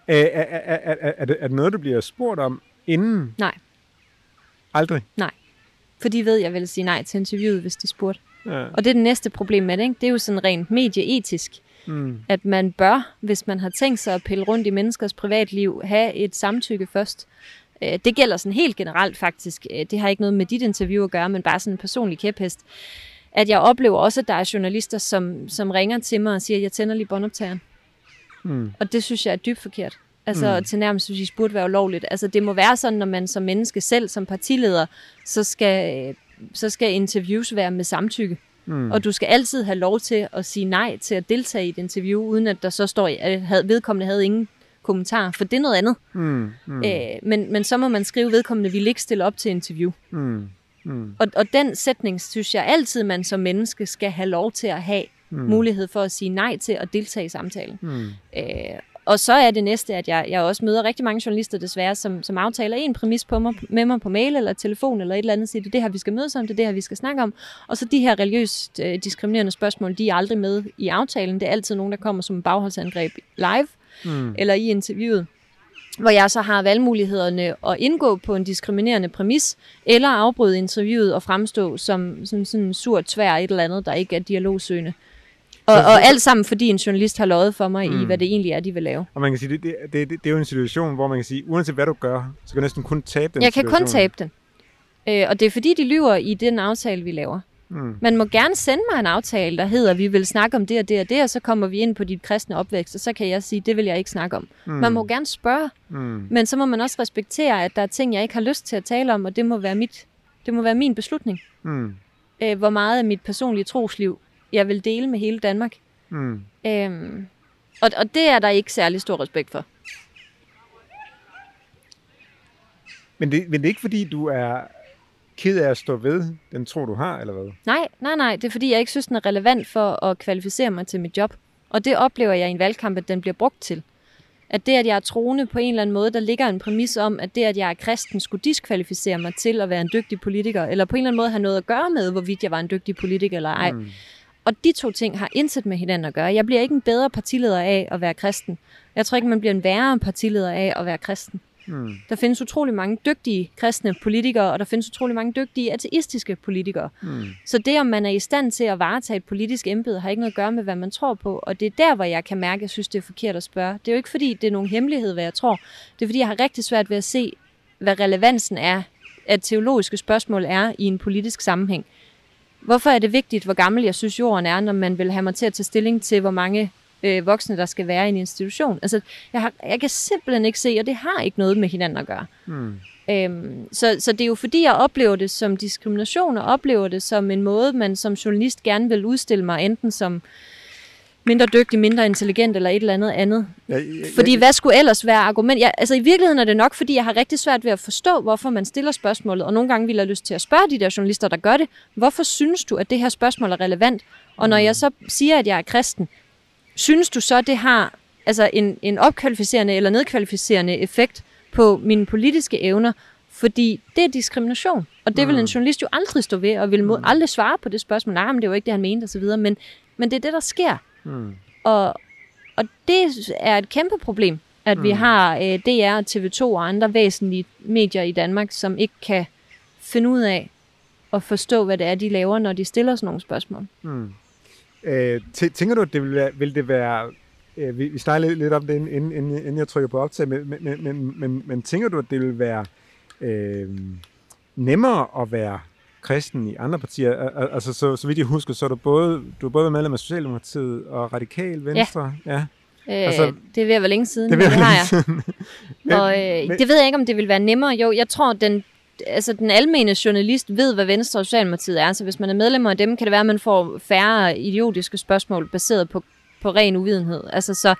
er, er, er, er, det, er det noget, du bliver spurgt om inden? Nej. Aldrig? Nej. For de ved, jeg vil sige nej til interviewet, hvis de spurgte. Ja. Og det er det næste problem med det. Ikke? Det er jo sådan rent medieetisk. Mm. At man bør, hvis man har tænkt sig at pille rundt i menneskers privatliv, have et samtykke først. Øh, det gælder sådan helt generelt faktisk. Øh, det har ikke noget med dit interview at gøre, men bare sådan en personlig kæphest. At jeg oplever også, at der er journalister, som, som ringer til mig og siger, at jeg tænder lige båndoptageren. Mm. Og det synes jeg er dybt forkert. Altså mm. til nærmest, hvis I burde være ulovligt. Altså det må være sådan, når man som menneske selv, som partileder, så skal, så skal interviews være med samtykke. Mm. Og du skal altid have lov til at sige nej til at deltage i et interview, uden at der så står, at vedkommende havde ingen kommentar, for det er noget andet. Mm. Mm. Øh, men, men så må man skrive, vedkommende vil ikke stille op til interview. Mm. Mm. Og, og den sætning synes jeg altid, man som menneske skal have lov til at have mm. mulighed for at sige nej til at deltage i samtalen. Mm. Øh, og så er det næste, at jeg, jeg også møder rigtig mange journalister desværre, som, som aftaler en præmis på mig, med mig på mail eller telefon eller et eller andet, siger, det er det her, vi skal mødes om, det er det her, vi skal snakke om. Og så de her religiøst øh, diskriminerende spørgsmål, de er aldrig med i aftalen. Det er altid nogen, der kommer som bagholdsangreb live mm. eller i interviewet hvor jeg så har valgmulighederne at indgå på en diskriminerende præmis, eller afbryde interviewet og fremstå som, som sådan en sur tvær et eller andet, der ikke er dialogsøgende. Og, og alt sammen, fordi en journalist har lovet for mig mm. i, hvad det egentlig er, de vil lave. Og man kan sige, det, det, det, det er jo en situation, hvor man kan sige, uanset hvad du gør, så kan du næsten kun tabe den Jeg situation. kan kun tabe den. Øh, og det er fordi, de lyver i den aftale, vi laver. Mm. Man må gerne sende mig en aftale, der hedder, vi vil snakke om det og det og det, og så kommer vi ind på dit kristne opvækst, og så kan jeg sige, det vil jeg ikke snakke om. Mm. Man må gerne spørge, mm. men så må man også respektere, at der er ting, jeg ikke har lyst til at tale om, og det må være, mit, det må være min beslutning. Mm. Øh, hvor meget af mit personlige trosliv jeg vil dele med hele Danmark. Mm. Øhm, og, og det er der ikke særlig stor respekt for. Men det, men det er ikke fordi, du er ked af at stå ved den tro, du har, eller hvad? Nej, nej, nej. Det er fordi, jeg ikke synes, den er relevant for at kvalificere mig til mit job. Og det oplever jeg i en valgkamp, at den bliver brugt til. At det, at jeg er troende på en eller anden måde, der ligger en præmis om, at det, at jeg er kristen, skulle diskvalificere mig til at være en dygtig politiker, eller på en eller anden måde have noget at gøre med, hvorvidt jeg var en dygtig politiker eller ej. Mm. Og de to ting har intet med hinanden at gøre. Jeg bliver ikke en bedre partileder af at være kristen. Jeg tror ikke, man bliver en værre partileder af at være kristen. Mm. Der findes utrolig mange dygtige kristne politikere, og der findes utrolig mange dygtige ateistiske politikere. Mm. Så det, om man er i stand til at varetage et politisk embede, har ikke noget at gøre med, hvad man tror på. Og det er der, hvor jeg kan mærke, at jeg synes, det er forkert at spørge. Det er jo ikke, fordi det er nogen hemmelighed, hvad jeg tror. Det er, fordi jeg har rigtig svært ved at se, hvad relevansen er, at teologiske spørgsmål er i en politisk sammenhæng. Hvorfor er det vigtigt, hvor gammel jeg synes jorden er, når man vil have mig til at tage stilling til, hvor mange øh, voksne, der skal være i en institution? Altså, jeg, har, jeg kan simpelthen ikke se, og det har ikke noget med hinanden at gøre. Mm. Øhm, så, så det er jo fordi, jeg oplever det som diskrimination, og oplever det som en måde, man som journalist gerne vil udstille mig, enten som mindre dygtig, mindre intelligent eller et eller andet andet. Ja, ja, Fordi ja, hvad skulle ellers være argument? Ja, altså i virkeligheden er det nok, fordi jeg har rigtig svært ved at forstå, hvorfor man stiller spørgsmålet, og nogle gange vil jeg lyst til at spørge de der journalister, der gør det, hvorfor synes du, at det her spørgsmål er relevant? Og når jeg så siger, at jeg er kristen, synes du så, det har altså en, en opkvalificerende eller nedkvalificerende effekt på mine politiske evner? Fordi det er diskrimination, og det vil en journalist jo aldrig stå ved, og vil mod, aldrig svare på det spørgsmål. Nej, men det var ikke det, han mente osv., men, men det er det, der sker. Mm. Og, og det er et kæmpe problem, at mm. vi har øh, DR, TV2 og andre væsentlige medier i Danmark, som ikke kan finde ud af at forstå, hvad det er, de laver, når de stiller sådan nogle spørgsmål. Mm. Øh, tæ- tænker du, at det vil, være, vil det være... Øh, vi, vi snakkede lidt, om det, inden, inden, inden jeg trykker på optag, men, men, men, men, men, men tænker du, at det vil være øh, nemmere at være kristen i andre partier? Al- al- Altså, så, så vidt jeg husker, så er du både, du er både medlem af Socialdemokratiet og Radikal Venstre. Ja. ja. Øh, Altså, altså, det er ved at være længe siden, Det det, har jeg. jeg (laughs) men, Og øh, men- det ved jeg ikke, om det vil være nemmere. Jo, jeg tror, den, altså, den almene journalist ved, hvad Venstre og Socialdemokratiet er. Så hvis man er medlem af dem, kan det være, at man får færre idiotiske spørgsmål baseret på, på ren uvidenhed. Altså, så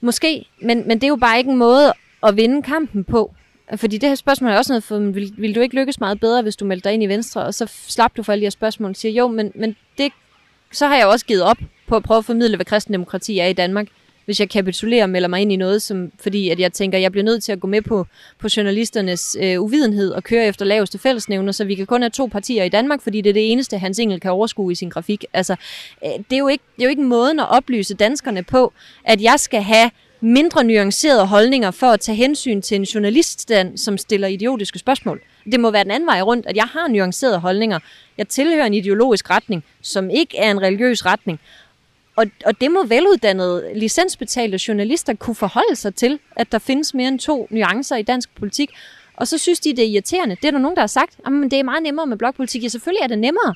måske, men, men det er jo bare ikke en måde at vinde kampen på. Fordi det her spørgsmål er også noget for, vil, vil du ikke lykkes meget bedre, hvis du melder dig ind i Venstre, og så slap du for alle de her spørgsmål og siger, jo, men, men det, så har jeg også givet op på at prøve at formidle, hvad kristendemokrati er i Danmark hvis jeg kapitulerer og melder mig ind i noget, som, fordi at jeg tænker, at jeg bliver nødt til at gå med på, på journalisternes øh, uvidenhed og køre efter laveste fællesnævner, så vi kan kun have to partier i Danmark, fordi det er det eneste, Hans Engel kan overskue i sin grafik. Altså, øh, det, er jo ikke, det er jo ikke måden at oplyse danskerne på, at jeg skal have mindre nuancerede holdninger for at tage hensyn til en journaliststand, som stiller idiotiske spørgsmål. Det må være den anden vej rundt, at jeg har nuancerede holdninger. Jeg tilhører en ideologisk retning, som ikke er en religiøs retning. Og, og det må veluddannede, licensbetalte journalister kunne forholde sig til, at der findes mere end to nuancer i dansk politik. Og så synes de, det er irriterende. Det er der nogen, der har sagt, at det er meget nemmere med blokpolitik. Ja, selvfølgelig er det nemmere.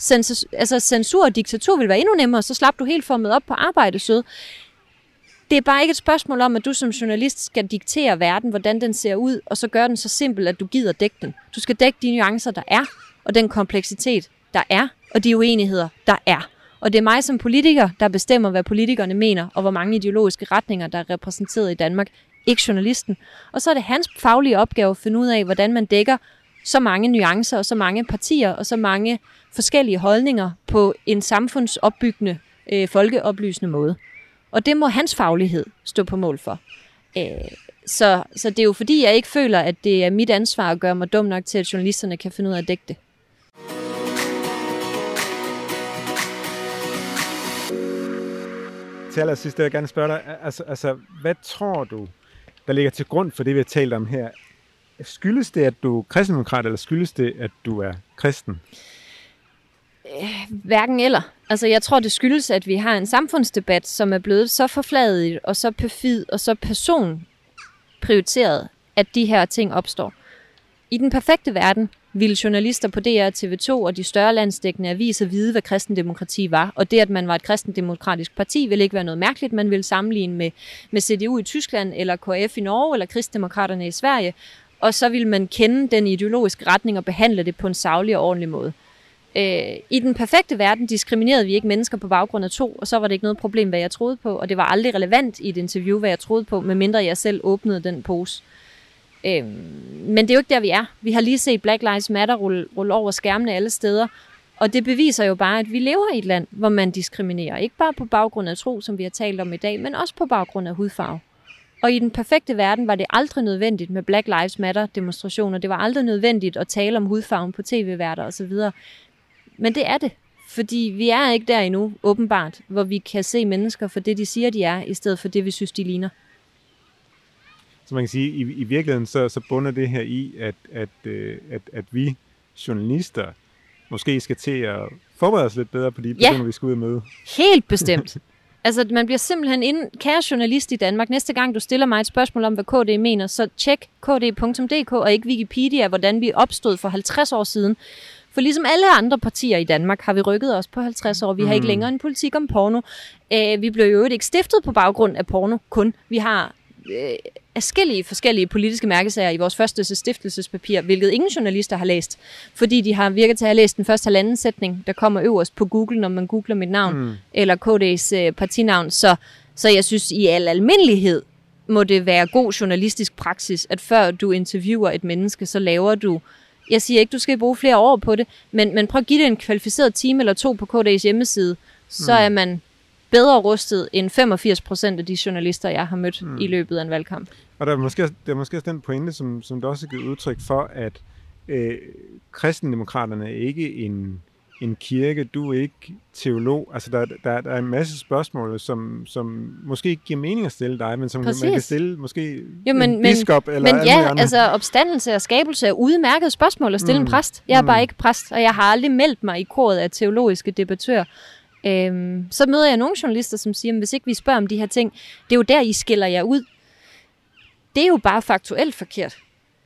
Censur, altså censur og diktatur vil være endnu nemmere, så slap du helt formet op på arbejdesød. Det er bare ikke et spørgsmål om, at du som journalist skal diktere verden, hvordan den ser ud, og så gøre den så simpel, at du gider dække den. Du skal dække de nuancer, der er, og den kompleksitet, der er, og de uenigheder, der er. Og det er mig som politiker, der bestemmer, hvad politikerne mener, og hvor mange ideologiske retninger, der er repræsenteret i Danmark. Ikke journalisten. Og så er det hans faglige opgave at finde ud af, hvordan man dækker så mange nuancer, og så mange partier, og så mange forskellige holdninger på en samfundsopbyggende, øh, folkeoplysende måde. Og det må hans faglighed stå på mål for. Øh, så, så det er jo fordi, jeg ikke føler, at det er mit ansvar at gøre mig dum nok til, at journalisterne kan finde ud af at dække det. Til allersidst, vil jeg gerne spørge dig, altså, altså, hvad tror du, der ligger til grund for det, vi har talt om her? Skyldes det, at du er kristendemokrat, eller skyldes det, at du er kristen? Øh, hverken eller. Altså, jeg tror, det skyldes, at vi har en samfundsdebat, som er blevet så forfladet og så perfid og så personprioriteret, at de her ting opstår. I den perfekte verden ville journalister på DR, TV2 og de større landsdækkende aviser vide, hvad kristendemokrati var. Og det, at man var et kristendemokratisk parti, ville ikke være noget mærkeligt. Man ville sammenligne med, med CDU i Tyskland, eller KF i Norge, eller kristdemokraterne i Sverige. Og så ville man kende den ideologiske retning og behandle det på en savlig og ordentlig måde. Øh, I den perfekte verden diskriminerede vi ikke mennesker på baggrund af to, og så var det ikke noget problem, hvad jeg troede på, og det var aldrig relevant i et interview, hvad jeg troede på, medmindre jeg selv åbnede den pose. Øh, men det er jo ikke der, vi er. Vi har lige set Black Lives Matter rulle, rulle over skærmene alle steder, og det beviser jo bare, at vi lever i et land, hvor man diskriminerer. Ikke bare på baggrund af tro, som vi har talt om i dag, men også på baggrund af hudfarve. Og i den perfekte verden var det aldrig nødvendigt med Black Lives Matter demonstrationer. Det var aldrig nødvendigt at tale om hudfarven på tv-værter osv. Men det er det. Fordi vi er ikke der endnu, åbenbart, hvor vi kan se mennesker for det, de siger, de er, i stedet for det, vi synes, de ligner. Så man kan sige, i, i virkeligheden så, så bunder det her i, at, at, øh, at, at vi journalister måske skal til at forberede os lidt bedre på de Ja. personer, vi skal ud og møde. Helt bestemt. Altså, man bliver simpelthen inden, kære journalist i Danmark, næste gang du stiller mig et spørgsmål om, hvad KD mener, så tjek kd.dk og ikke Wikipedia, hvordan vi opstod for 50 år siden. For ligesom alle andre partier i Danmark har vi rykket os på 50 år. Vi har ikke længere en politik om porno. Øh, vi blev jo ikke stiftet på baggrund af porno kun. Vi har øh, afskillige forskellige politiske mærkesager i vores første stiftelsespapir, hvilket ingen journalister har læst, fordi de har virket til at have læst den første halvanden sætning, der kommer øverst på Google, når man googler mit navn, mm. eller KD's øh, partinavn. Så, så jeg synes i al almindelighed, må det være god journalistisk praksis, at før du interviewer et menneske, så laver du jeg siger ikke, du skal bruge flere år på det, men, men prøv at give det en kvalificeret time eller to på KD's hjemmeside, så mm. er man bedre rustet end 85 procent af de journalister, jeg har mødt mm. i løbet af en valgkamp. Og der er måske, der er måske også den pointe, som, som der også er givet udtryk for, at øh, kristendemokraterne er ikke en en kirke, du er ikke teolog. Altså, der, der, der er en masse spørgsmål, som, som måske ikke giver mening at stille dig, men som Præcis. man kan stille måske jo, men, en biskop men, eller Men ja, andet. altså opstandelse og skabelse er udmærket spørgsmål at stille mm. en præst. Jeg er mm. bare ikke præst, og jeg har aldrig meldt mig i koret af teologiske debattører. Øhm, så møder jeg nogle journalister, som siger, at hvis ikke vi spørger om de her ting, det er jo der, I skiller jer ud. Det er jo bare faktuelt forkert.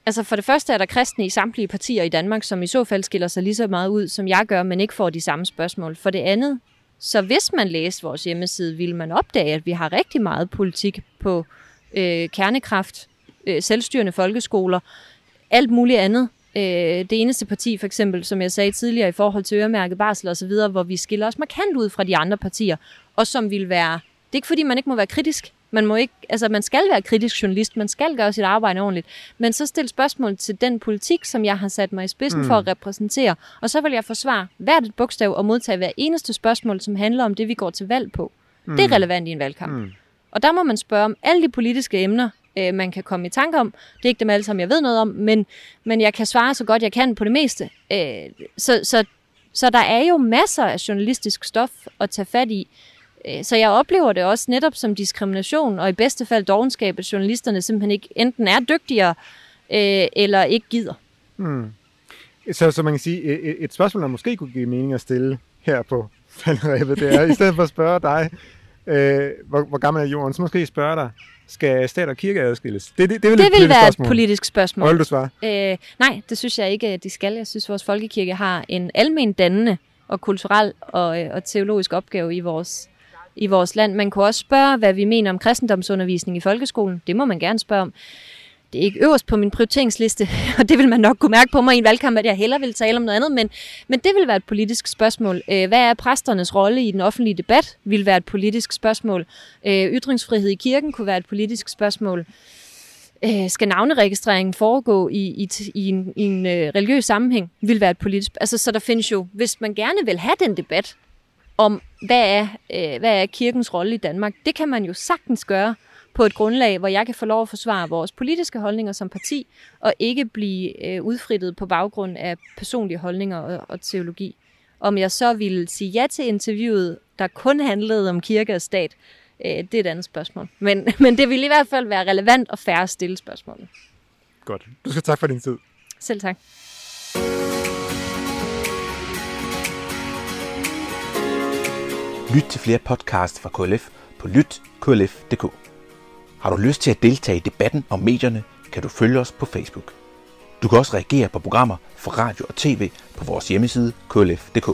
Altså for det første er der kristne i samtlige partier i Danmark, som i så fald skiller sig lige så meget ud, som jeg gør, men ikke får de samme spørgsmål. For det andet, så hvis man læste vores hjemmeside, ville man opdage, at vi har rigtig meget politik på øh, kernekraft, øh, selvstyrende folkeskoler, alt muligt andet. Øh, det eneste parti, for eksempel, som jeg sagde tidligere, i forhold til øremærket barsel og så videre, hvor vi skiller os markant ud fra de andre partier, og som vil være... Det er ikke fordi, man ikke må være kritisk, man, må ikke, altså, man skal være kritisk journalist, man skal gøre sit arbejde ordentligt, men så stille spørgsmål til den politik, som jeg har sat mig i spidsen mm. for at repræsentere, og så vil jeg forsvare hvert et bogstav og modtage hver eneste spørgsmål, som handler om det, vi går til valg på. Mm. Det er relevant i en valgkamp. Mm. Og der må man spørge om alle de politiske emner, øh, man kan komme i tanke om. Det er ikke dem alle sammen, jeg ved noget om, men, men jeg kan svare så godt, jeg kan på det meste. Øh, så, så, så der er jo masser af journalistisk stof at tage fat i. Øh, så jeg oplever det også netop som diskrimination, og i bedste fald dogenskab, at journalisterne simpelthen ikke enten er dygtigere, øh, eller ikke gider. Hmm. Så, så man kan sige, et spørgsmål, der måske kunne give mening at stille her på faldrebet, det er, i stedet for at spørge dig, øh, hvor, hvor gammel er jorden, så måske spørge dig, skal stat og kirke adskilles? Det, det, det, vil, det vil være spørgsmål. et politisk spørgsmål. Hvad vil du svare? Øh, nej, det synes jeg ikke, de skal. Jeg synes, vores folkekirke har en almen dannende og kulturel og, øh, og teologisk opgave i vores i vores land. Man kunne også spørge, hvad vi mener om kristendomsundervisning i folkeskolen. Det må man gerne spørge om. Det er ikke øverst på min prioriteringsliste, (laughs) og det vil man nok kunne mærke på mig i en valgkamp, at jeg hellere vil tale om noget andet, men, men det vil være et politisk spørgsmål. Øh, hvad er præsternes rolle i den offentlige debat? Vil være et politisk spørgsmål. Øh, ytringsfrihed i kirken kunne være et politisk spørgsmål. Øh, skal navneregistreringen foregå i, i, i en, i en øh, religiøs sammenhæng? Vil være et politisk... Altså, så der findes jo, hvis man gerne vil have den debat, om, hvad er, øh, hvad er kirkens rolle i Danmark. Det kan man jo sagtens gøre på et grundlag, hvor jeg kan få lov at forsvare vores politiske holdninger som parti, og ikke blive øh, udfrittet på baggrund af personlige holdninger og, og teologi. Om jeg så ville sige ja til interviewet, der kun handlede om kirke og stat, øh, det er et andet spørgsmål. Men, (laughs) men det vil i hvert fald være relevant og færre at stille spørgsmålet. Godt. Du skal tak for din tid. Selv tak. Lyt til flere podcasts fra KLF på lytklf.dk. Har du lyst til at deltage i debatten om medierne, kan du følge os på Facebook. Du kan også reagere på programmer fra radio og tv på vores hjemmeside klf.dk.